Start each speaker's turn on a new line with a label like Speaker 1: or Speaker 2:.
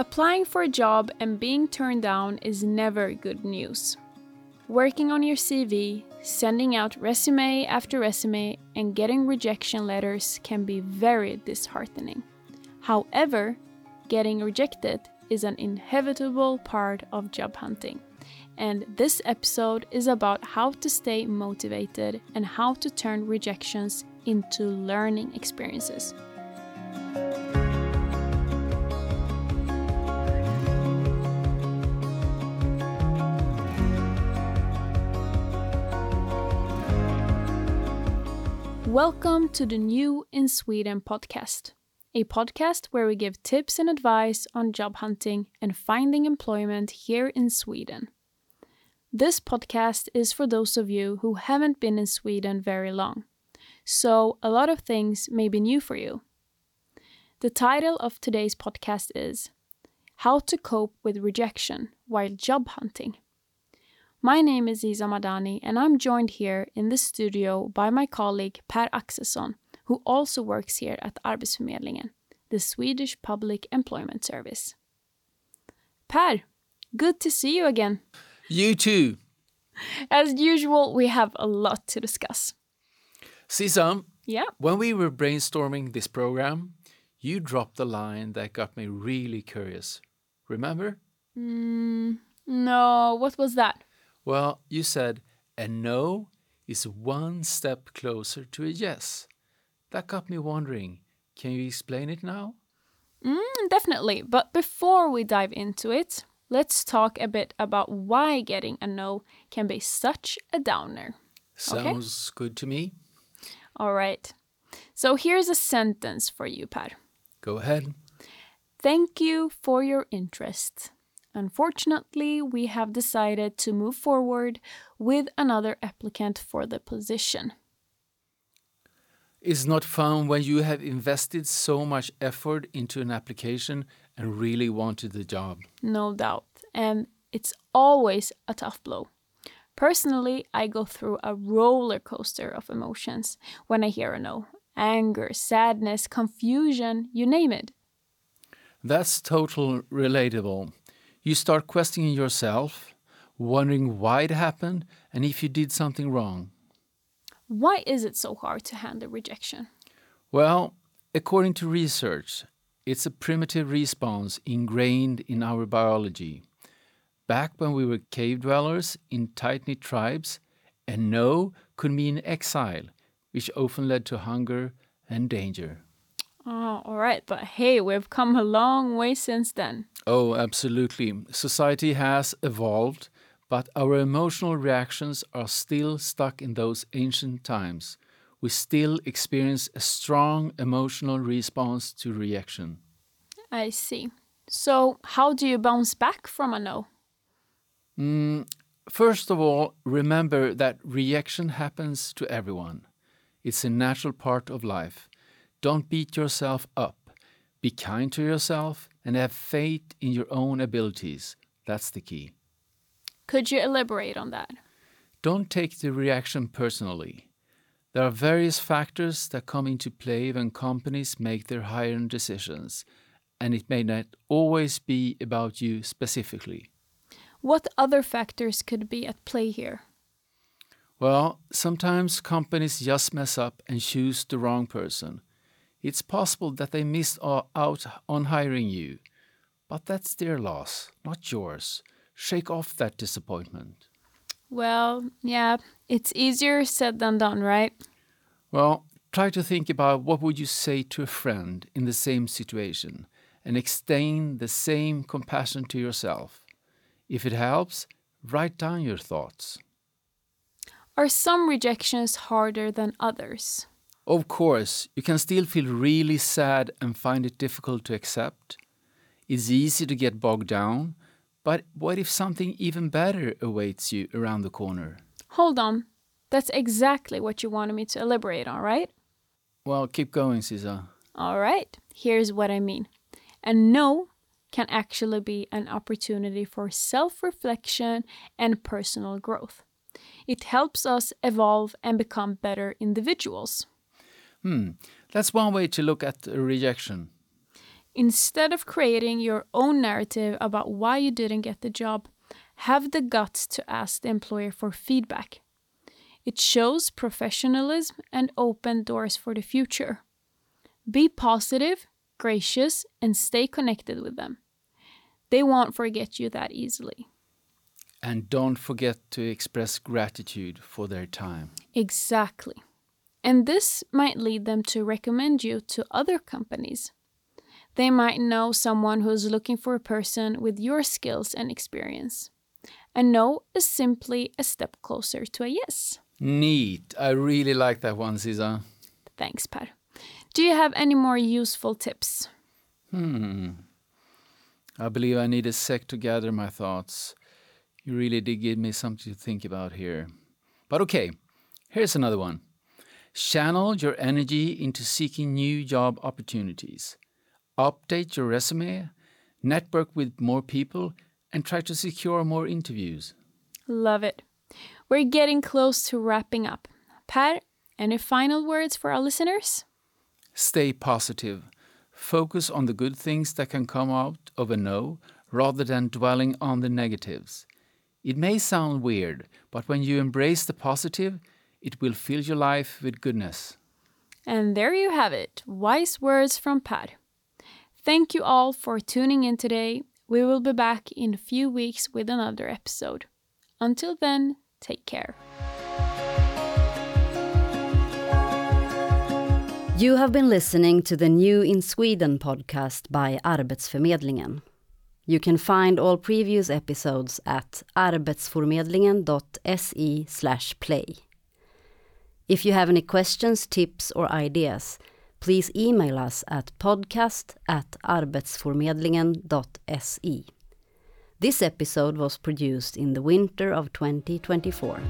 Speaker 1: Applying for a job and being turned down is never good news. Working on your CV, sending out resume after resume, and getting rejection letters can be very disheartening. However, getting rejected is an inevitable part of job hunting. And this episode is about how to stay motivated and how to turn rejections into learning experiences. Welcome to the New in Sweden podcast, a podcast where we give tips and advice on job hunting and finding employment here in Sweden. This podcast is for those of you who haven't been in Sweden very long, so a lot of things may be new for you. The title of today's podcast is How to Cope with Rejection While Job Hunting. My name is Isa Madani, and I'm joined here in the studio by my colleague Per Axelsson, who also works here at Arbetsförmedlingen, the Swedish Public Employment Service. Per, good to see you again.
Speaker 2: You too.
Speaker 1: As usual, we have a lot to discuss.
Speaker 2: Sisa,
Speaker 1: Yeah.
Speaker 2: when we were brainstorming this program, you dropped a line that got me really curious. Remember?
Speaker 1: Mm, no, what was that?
Speaker 2: Well, you said a no is one step closer to a yes. That got me wondering. Can you explain it now?
Speaker 1: Mm, definitely. But before we dive into it, let's talk a bit about why getting a no can be such a downer.
Speaker 2: Sounds good to me.
Speaker 1: All right. So here's a sentence for you, Per.
Speaker 2: Go ahead.
Speaker 1: Thank you for your interest. Unfortunately, we have decided to move forward with another applicant for the position.
Speaker 2: It's not fun when you have invested so much effort into an application and really wanted the job.
Speaker 1: No doubt. And it's always a tough blow. Personally, I go through a roller coaster of emotions when I hear a no anger, sadness, confusion, you name it.
Speaker 2: That's totally relatable. You start questioning yourself, wondering why it happened and if you did something wrong.
Speaker 1: Why is it so hard to handle rejection?
Speaker 2: Well, according to research, it's a primitive response ingrained in our biology. Back when we were cave dwellers in tight knit tribes, a no could mean exile, which often led to hunger and danger.
Speaker 1: Oh, all right, but hey, we've come a long way since then.
Speaker 2: Oh, absolutely. Society has evolved, but our emotional reactions are still stuck in those ancient times. We still experience a strong emotional response to reaction.
Speaker 1: I see. So, how do you bounce back from a no?
Speaker 2: Mm, first of all, remember that reaction happens to everyone. It's a natural part of life. Don't beat yourself up. Be kind to yourself and have faith in your own abilities. That's the key.
Speaker 1: Could you elaborate on that?
Speaker 2: Don't take the reaction personally. There are various factors that come into play when companies make their hiring decisions, and it may not always be about you specifically.
Speaker 1: What other factors could be at play here?
Speaker 2: Well, sometimes companies just mess up and choose the wrong person. It's possible that they missed out on hiring you, but that's their loss, not yours. Shake off that disappointment.
Speaker 1: Well, yeah, it's easier said than done, right?
Speaker 2: Well, try to think about what would you say to a friend in the same situation and extend the same compassion to yourself. If it helps, write down your thoughts.
Speaker 1: Are some rejections harder than others?
Speaker 2: Of course, you can still feel really sad and find it difficult to accept. It's easy to get bogged down, but what if something even better awaits you around the corner?
Speaker 1: Hold on. That's exactly what you wanted me to elaborate on, right?
Speaker 2: Well, keep going, Cesar.
Speaker 1: All right, here's what I mean. A no can actually be an opportunity for self reflection and personal growth. It helps us evolve and become better individuals.
Speaker 2: Hmm, that's one way to look at rejection.
Speaker 1: Instead of creating your own narrative about why you didn't get the job, have the guts to ask the employer for feedback. It shows professionalism and open doors for the future. Be positive, gracious, and stay connected with them. They won't forget you that easily.
Speaker 2: And don't forget to express gratitude for their time.
Speaker 1: Exactly. And this might lead them to recommend you to other companies. They might know someone who's looking for a person with your skills and experience. A no is simply a step closer to a yes.
Speaker 2: Neat. I really like that one, Sisa.
Speaker 1: Thanks, Per. Do you have any more useful tips?
Speaker 2: Hmm. I believe I need a sec to gather my thoughts. You really did give me something to think about here. But okay, here's another one. Channel your energy into seeking new job opportunities. Update your resume, network with more people, and try to secure more interviews.
Speaker 1: Love it. We're getting close to wrapping up. Per, any final words for our listeners?
Speaker 2: Stay positive. Focus on the good things that can come out of a no rather than dwelling on the negatives. It may sound weird, but when you embrace the positive, it will fill your life with goodness.
Speaker 1: And there you have it wise words from Per. Thank you all for tuning in today. We will be back in a few weeks with another episode. Until then, take care.
Speaker 3: You have been listening to the New in Sweden podcast by Arbetsförmedlingen. You can find all previous episodes at arbetsförmedlingen.se slash play. If you have any questions, tips, or ideas, please email us at podcast at arbetsförmedlingen.se. This episode was produced in the winter of 2024.